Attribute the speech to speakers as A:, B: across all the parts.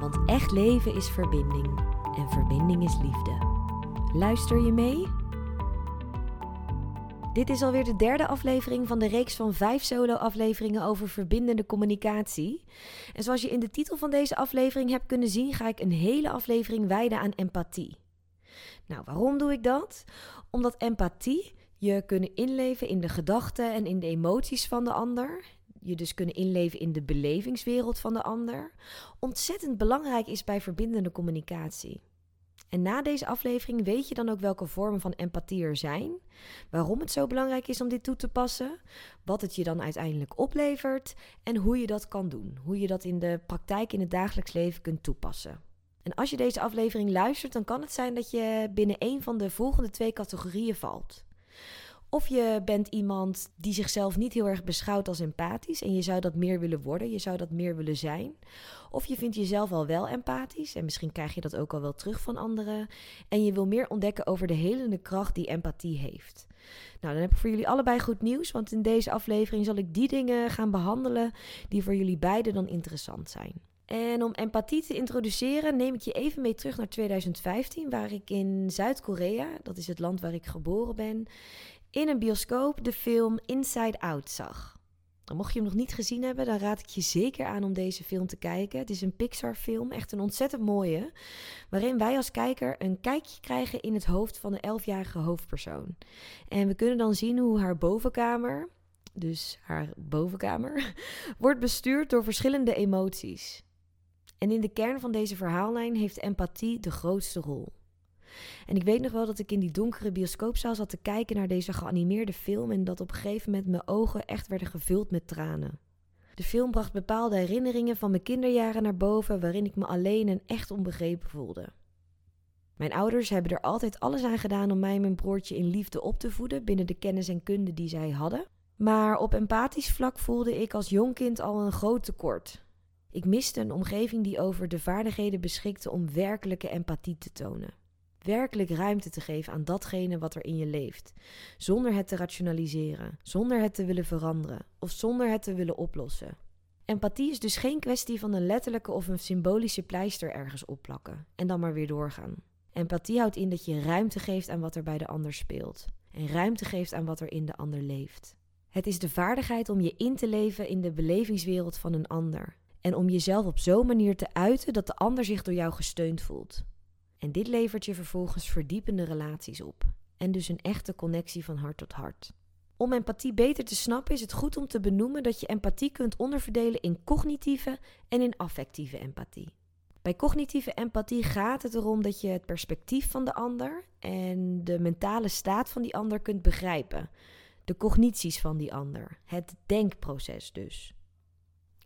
A: Want echt leven is verbinding en verbinding is liefde. Luister je mee? Dit is alweer de derde aflevering van de reeks van vijf solo-afleveringen over verbindende communicatie. En zoals je in de titel van deze aflevering hebt kunnen zien, ga ik een hele aflevering wijden aan empathie. Nou, waarom doe ik dat? Omdat empathie je kunnen inleven in de gedachten en in de emoties van de ander je dus kunnen inleven in de belevingswereld van de ander, ontzettend belangrijk is bij verbindende communicatie. En na deze aflevering weet je dan ook welke vormen van empathie er zijn, waarom het zo belangrijk is om dit toe te passen, wat het je dan uiteindelijk oplevert en hoe je dat kan doen, hoe je dat in de praktijk in het dagelijks leven kunt toepassen. En als je deze aflevering luistert, dan kan het zijn dat je binnen een van de volgende twee categorieën valt. Of je bent iemand die zichzelf niet heel erg beschouwt als empathisch en je zou dat meer willen worden, je zou dat meer willen zijn. Of je vindt jezelf al wel empathisch en misschien krijg je dat ook al wel terug van anderen. En je wil meer ontdekken over de helende kracht die empathie heeft. Nou, dan heb ik voor jullie allebei goed nieuws, want in deze aflevering zal ik die dingen gaan behandelen die voor jullie beiden dan interessant zijn. En om empathie te introduceren, neem ik je even mee terug naar 2015, waar ik in Zuid-Korea, dat is het land waar ik geboren ben, in een bioscoop de film Inside Out zag. Mocht je hem nog niet gezien hebben, dan raad ik je zeker aan om deze film te kijken. Het is een Pixar-film, echt een ontzettend mooie, waarin wij als kijker een kijkje krijgen in het hoofd van de 11-jarige hoofdpersoon. En we kunnen dan zien hoe haar bovenkamer, dus haar bovenkamer, wordt bestuurd door verschillende emoties. En in de kern van deze verhaallijn heeft empathie de grootste rol. En ik weet nog wel dat ik in die donkere bioscoopzaal zat te kijken naar deze geanimeerde film en dat op een gegeven moment mijn ogen echt werden gevuld met tranen. De film bracht bepaalde herinneringen van mijn kinderjaren naar boven waarin ik me alleen en echt onbegrepen voelde. Mijn ouders hebben er altijd alles aan gedaan om mij en mijn broertje in liefde op te voeden binnen de kennis en kunde die zij hadden. Maar op empathisch vlak voelde ik als jong kind al een groot tekort. Ik miste een omgeving die over de vaardigheden beschikte om werkelijke empathie te tonen werkelijk ruimte te geven aan datgene wat er in je leeft, zonder het te rationaliseren, zonder het te willen veranderen of zonder het te willen oplossen. Empathie is dus geen kwestie van een letterlijke of een symbolische pleister ergens opplakken en dan maar weer doorgaan. Empathie houdt in dat je ruimte geeft aan wat er bij de ander speelt en ruimte geeft aan wat er in de ander leeft. Het is de vaardigheid om je in te leven in de belevingswereld van een ander en om jezelf op zo'n manier te uiten dat de ander zich door jou gesteund voelt. En dit levert je vervolgens verdiepende relaties op. En dus een echte connectie van hart tot hart. Om empathie beter te snappen is het goed om te benoemen dat je empathie kunt onderverdelen in cognitieve en in affectieve empathie. Bij cognitieve empathie gaat het erom dat je het perspectief van de ander en de mentale staat van die ander kunt begrijpen. De cognities van die ander, het denkproces dus.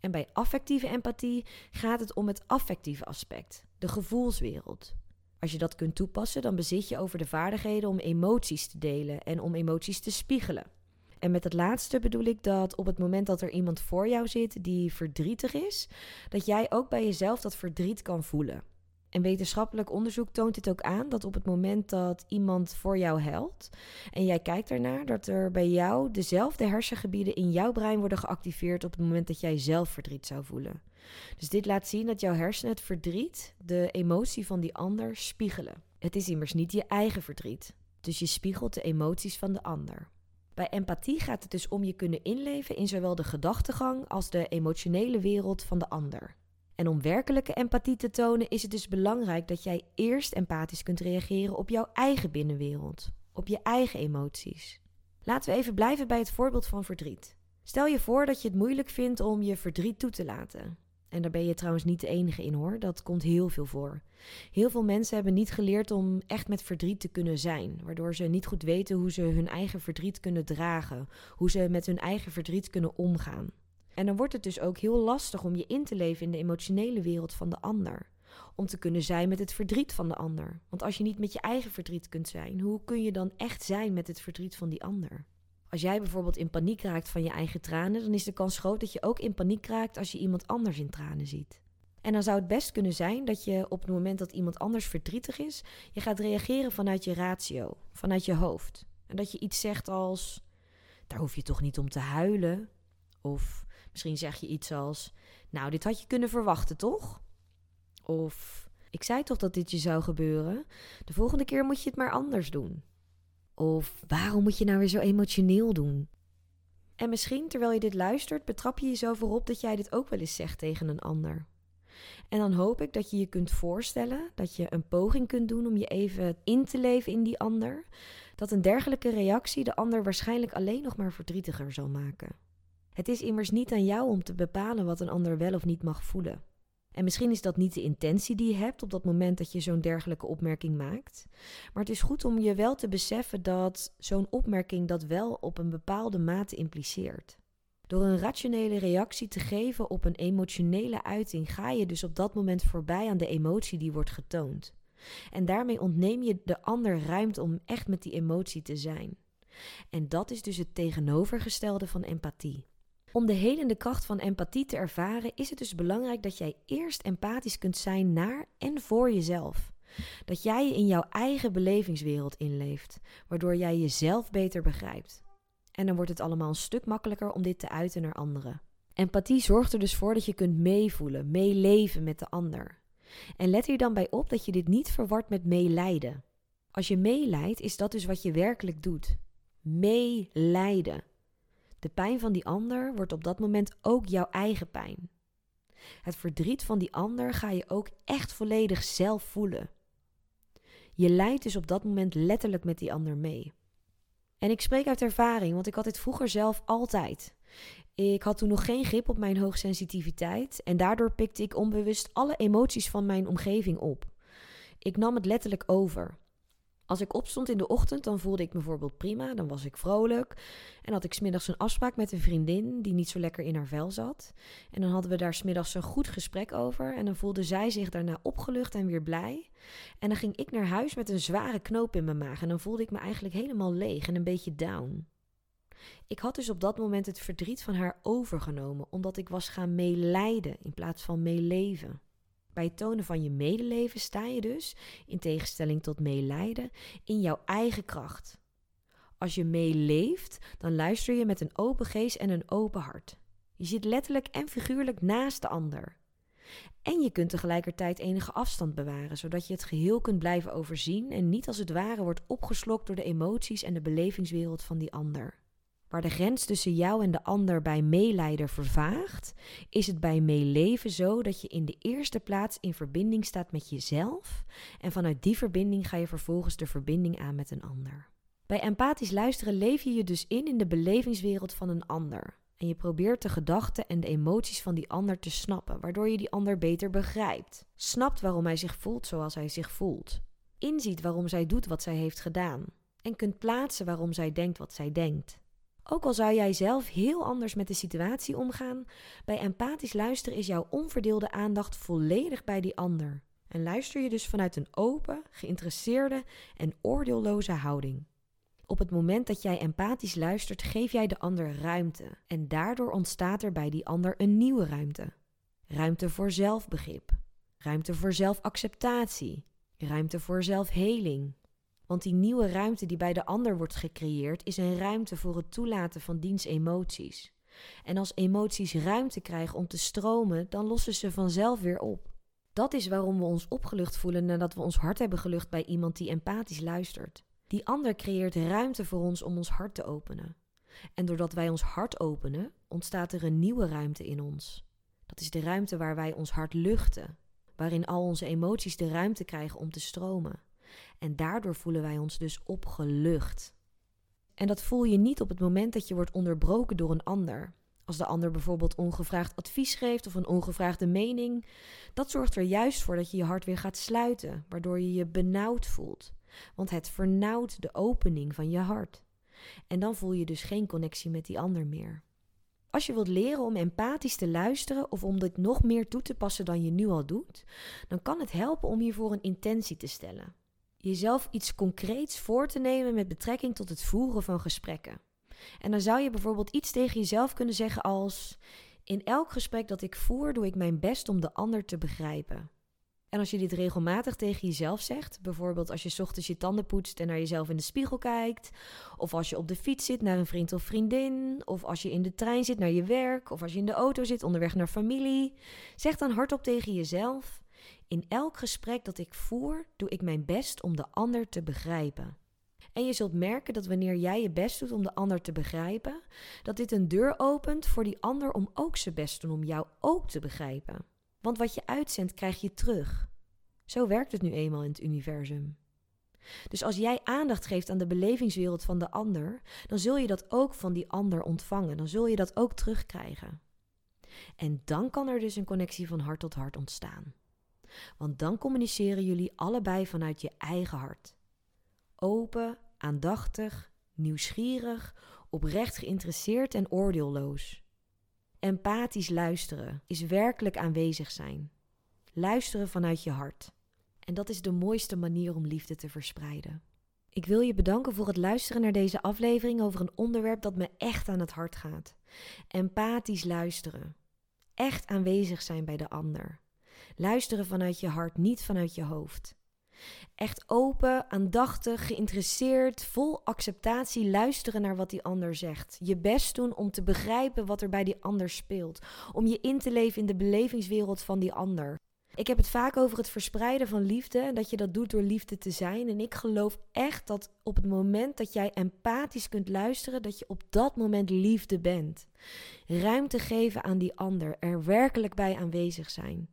A: En bij affectieve empathie gaat het om het affectieve aspect, de gevoelswereld. Als je dat kunt toepassen, dan bezit je over de vaardigheden om emoties te delen en om emoties te spiegelen. En met het laatste bedoel ik dat op het moment dat er iemand voor jou zit die verdrietig is, dat jij ook bij jezelf dat verdriet kan voelen. En wetenschappelijk onderzoek toont dit ook aan dat op het moment dat iemand voor jou helpt en jij kijkt ernaar, dat er bij jou dezelfde hersengebieden in jouw brein worden geactiveerd op het moment dat jij zelf verdriet zou voelen. Dus dit laat zien dat jouw hersenen het verdriet, de emotie van die ander, spiegelen. Het is immers niet je eigen verdriet, dus je spiegelt de emoties van de ander. Bij empathie gaat het dus om je kunnen inleven in zowel de gedachtegang als de emotionele wereld van de ander. En om werkelijke empathie te tonen is het dus belangrijk dat jij eerst empathisch kunt reageren op jouw eigen binnenwereld, op je eigen emoties. Laten we even blijven bij het voorbeeld van verdriet. Stel je voor dat je het moeilijk vindt om je verdriet toe te laten. En daar ben je trouwens niet de enige in hoor, dat komt heel veel voor. Heel veel mensen hebben niet geleerd om echt met verdriet te kunnen zijn, waardoor ze niet goed weten hoe ze hun eigen verdriet kunnen dragen, hoe ze met hun eigen verdriet kunnen omgaan. En dan wordt het dus ook heel lastig om je in te leven in de emotionele wereld van de ander. Om te kunnen zijn met het verdriet van de ander. Want als je niet met je eigen verdriet kunt zijn, hoe kun je dan echt zijn met het verdriet van die ander? Als jij bijvoorbeeld in paniek raakt van je eigen tranen, dan is de kans groot dat je ook in paniek raakt als je iemand anders in tranen ziet. En dan zou het best kunnen zijn dat je op het moment dat iemand anders verdrietig is, je gaat reageren vanuit je ratio, vanuit je hoofd. En dat je iets zegt als: daar hoef je toch niet om te huilen? Of misschien zeg je iets als: Nou, dit had je kunnen verwachten, toch? Of ik zei toch dat dit je zou gebeuren? De volgende keer moet je het maar anders doen. Of waarom moet je nou weer zo emotioneel doen? En misschien terwijl je dit luistert, betrap je jezelf erop dat jij dit ook wel eens zegt tegen een ander. En dan hoop ik dat je je kunt voorstellen, dat je een poging kunt doen om je even in te leven in die ander, dat een dergelijke reactie de ander waarschijnlijk alleen nog maar verdrietiger zal maken. Het is immers niet aan jou om te bepalen wat een ander wel of niet mag voelen. En misschien is dat niet de intentie die je hebt op dat moment dat je zo'n dergelijke opmerking maakt. Maar het is goed om je wel te beseffen dat zo'n opmerking dat wel op een bepaalde mate impliceert. Door een rationele reactie te geven op een emotionele uiting ga je dus op dat moment voorbij aan de emotie die wordt getoond. En daarmee ontneem je de ander ruimte om echt met die emotie te zijn. En dat is dus het tegenovergestelde van empathie. Om de helende kracht van empathie te ervaren, is het dus belangrijk dat jij eerst empathisch kunt zijn naar en voor jezelf. Dat jij je in jouw eigen belevingswereld inleeft, waardoor jij jezelf beter begrijpt. En dan wordt het allemaal een stuk makkelijker om dit te uiten naar anderen. Empathie zorgt er dus voor dat je kunt meevoelen, meeleven met de ander. En let hier dan bij op dat je dit niet verwart met meelijden. Als je meeleidt, is dat dus wat je werkelijk doet. Meelijden. De pijn van die ander wordt op dat moment ook jouw eigen pijn. Het verdriet van die ander ga je ook echt volledig zelf voelen. Je lijdt dus op dat moment letterlijk met die ander mee. En ik spreek uit ervaring, want ik had dit vroeger zelf altijd. Ik had toen nog geen grip op mijn hoogsensitiviteit en daardoor pikte ik onbewust alle emoties van mijn omgeving op. Ik nam het letterlijk over. Als ik opstond in de ochtend, dan voelde ik me bijvoorbeeld prima, dan was ik vrolijk. En had ik smiddags een afspraak met een vriendin die niet zo lekker in haar vel zat. En dan hadden we daar smiddags een goed gesprek over. En dan voelde zij zich daarna opgelucht en weer blij. En dan ging ik naar huis met een zware knoop in mijn maag. En dan voelde ik me eigenlijk helemaal leeg en een beetje down. Ik had dus op dat moment het verdriet van haar overgenomen, omdat ik was gaan meelijden in plaats van meeleven. Bij het tonen van je medeleven sta je dus, in tegenstelling tot meelijden, in jouw eigen kracht. Als je meeleeft, dan luister je met een open geest en een open hart. Je zit letterlijk en figuurlijk naast de ander. En je kunt tegelijkertijd enige afstand bewaren, zodat je het geheel kunt blijven overzien en niet als het ware wordt opgeslokt door de emoties en de belevingswereld van die ander. Waar de grens tussen jou en de ander bij meelijden vervaagt, is het bij meeleven zo dat je in de eerste plaats in verbinding staat met jezelf en vanuit die verbinding ga je vervolgens de verbinding aan met een ander. Bij empathisch luisteren leef je je dus in in de belevingswereld van een ander. En je probeert de gedachten en de emoties van die ander te snappen, waardoor je die ander beter begrijpt. Snapt waarom hij zich voelt zoals hij zich voelt. Inziet waarom zij doet wat zij heeft gedaan. En kunt plaatsen waarom zij denkt wat zij denkt. Ook al zou jij zelf heel anders met de situatie omgaan, bij empathisch luisteren is jouw onverdeelde aandacht volledig bij die ander. En luister je dus vanuit een open, geïnteresseerde en oordeelloze houding. Op het moment dat jij empathisch luistert, geef jij de ander ruimte. En daardoor ontstaat er bij die ander een nieuwe ruimte. Ruimte voor zelfbegrip. Ruimte voor zelfacceptatie. Ruimte voor zelfheling. Want die nieuwe ruimte die bij de ander wordt gecreëerd, is een ruimte voor het toelaten van diens emoties. En als emoties ruimte krijgen om te stromen, dan lossen ze vanzelf weer op. Dat is waarom we ons opgelucht voelen nadat we ons hart hebben gelucht bij iemand die empathisch luistert. Die ander creëert ruimte voor ons om ons hart te openen. En doordat wij ons hart openen, ontstaat er een nieuwe ruimte in ons. Dat is de ruimte waar wij ons hart luchten, waarin al onze emoties de ruimte krijgen om te stromen. En daardoor voelen wij ons dus opgelucht. En dat voel je niet op het moment dat je wordt onderbroken door een ander. Als de ander bijvoorbeeld ongevraagd advies geeft of een ongevraagde mening, dat zorgt er juist voor dat je je hart weer gaat sluiten, waardoor je je benauwd voelt. Want het vernauwt de opening van je hart. En dan voel je dus geen connectie met die ander meer. Als je wilt leren om empathisch te luisteren of om dit nog meer toe te passen dan je nu al doet, dan kan het helpen om hiervoor een intentie te stellen. Jezelf iets concreets voor te nemen met betrekking tot het voeren van gesprekken. En dan zou je bijvoorbeeld iets tegen jezelf kunnen zeggen als: In elk gesprek dat ik voer, doe ik mijn best om de ander te begrijpen. En als je dit regelmatig tegen jezelf zegt, bijvoorbeeld als je ochtends je tanden poetst en naar jezelf in de spiegel kijkt, of als je op de fiets zit naar een vriend of vriendin, of als je in de trein zit naar je werk, of als je in de auto zit onderweg naar familie, zeg dan hardop tegen jezelf: In elk gesprek dat ik voer, doe ik mijn best om de ander te begrijpen. En je zult merken dat wanneer jij je best doet om de ander te begrijpen, dat dit een deur opent voor die ander om ook zijn best te doen om jou ook te begrijpen. Want wat je uitzendt, krijg je terug. Zo werkt het nu eenmaal in het universum. Dus als jij aandacht geeft aan de belevingswereld van de ander, dan zul je dat ook van die ander ontvangen. Dan zul je dat ook terugkrijgen. En dan kan er dus een connectie van hart tot hart ontstaan. Want dan communiceren jullie allebei vanuit je eigen hart. Open, aandachtig, nieuwsgierig, oprecht geïnteresseerd en oordeelloos. Empathisch luisteren is werkelijk aanwezig zijn. Luisteren vanuit je hart. En dat is de mooiste manier om liefde te verspreiden. Ik wil je bedanken voor het luisteren naar deze aflevering over een onderwerp dat me echt aan het hart gaat. Empathisch luisteren. Echt aanwezig zijn bij de ander. Luisteren vanuit je hart, niet vanuit je hoofd. Echt open, aandachtig, geïnteresseerd, vol acceptatie luisteren naar wat die ander zegt. Je best doen om te begrijpen wat er bij die ander speelt. Om je in te leven in de belevingswereld van die ander. Ik heb het vaak over het verspreiden van liefde en dat je dat doet door liefde te zijn. En ik geloof echt dat op het moment dat jij empathisch kunt luisteren, dat je op dat moment liefde bent. Ruimte geven aan die ander, er werkelijk bij aanwezig zijn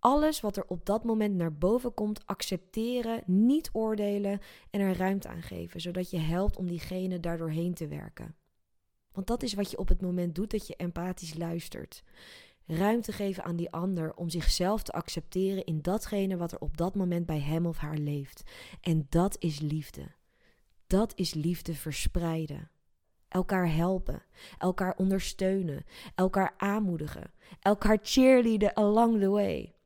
A: alles wat er op dat moment naar boven komt accepteren, niet oordelen en er ruimte aan geven, zodat je helpt om diegene daardoorheen te werken. Want dat is wat je op het moment doet dat je empathisch luistert. Ruimte geven aan die ander om zichzelf te accepteren in datgene wat er op dat moment bij hem of haar leeft. En dat is liefde. Dat is liefde verspreiden. Elkaar helpen, elkaar ondersteunen, elkaar aanmoedigen, elkaar cheerleaden along the way.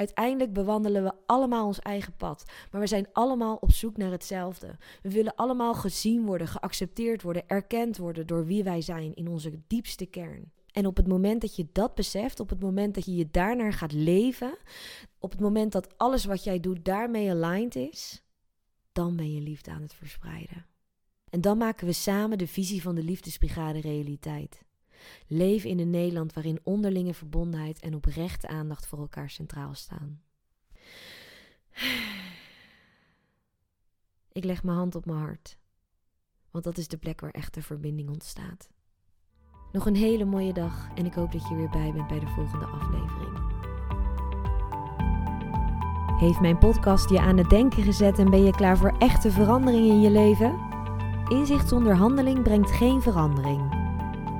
A: Uiteindelijk bewandelen we allemaal ons eigen pad, maar we zijn allemaal op zoek naar hetzelfde. We willen allemaal gezien worden, geaccepteerd worden, erkend worden door wie wij zijn in onze diepste kern. En op het moment dat je dat beseft, op het moment dat je je daarnaar gaat leven, op het moment dat alles wat jij doet daarmee aligned is, dan ben je liefde aan het verspreiden. En dan maken we samen de visie van de liefdesbrigade realiteit. Leven in een Nederland waarin onderlinge verbondenheid en oprechte aandacht voor elkaar centraal staan. Ik leg mijn hand op mijn hart, want dat is de plek waar echte verbinding ontstaat. Nog een hele mooie dag en ik hoop dat je weer bij bent bij de volgende aflevering. Heeft mijn podcast je aan het denken gezet en ben je klaar voor echte verandering in je leven? Inzicht zonder handeling brengt geen verandering.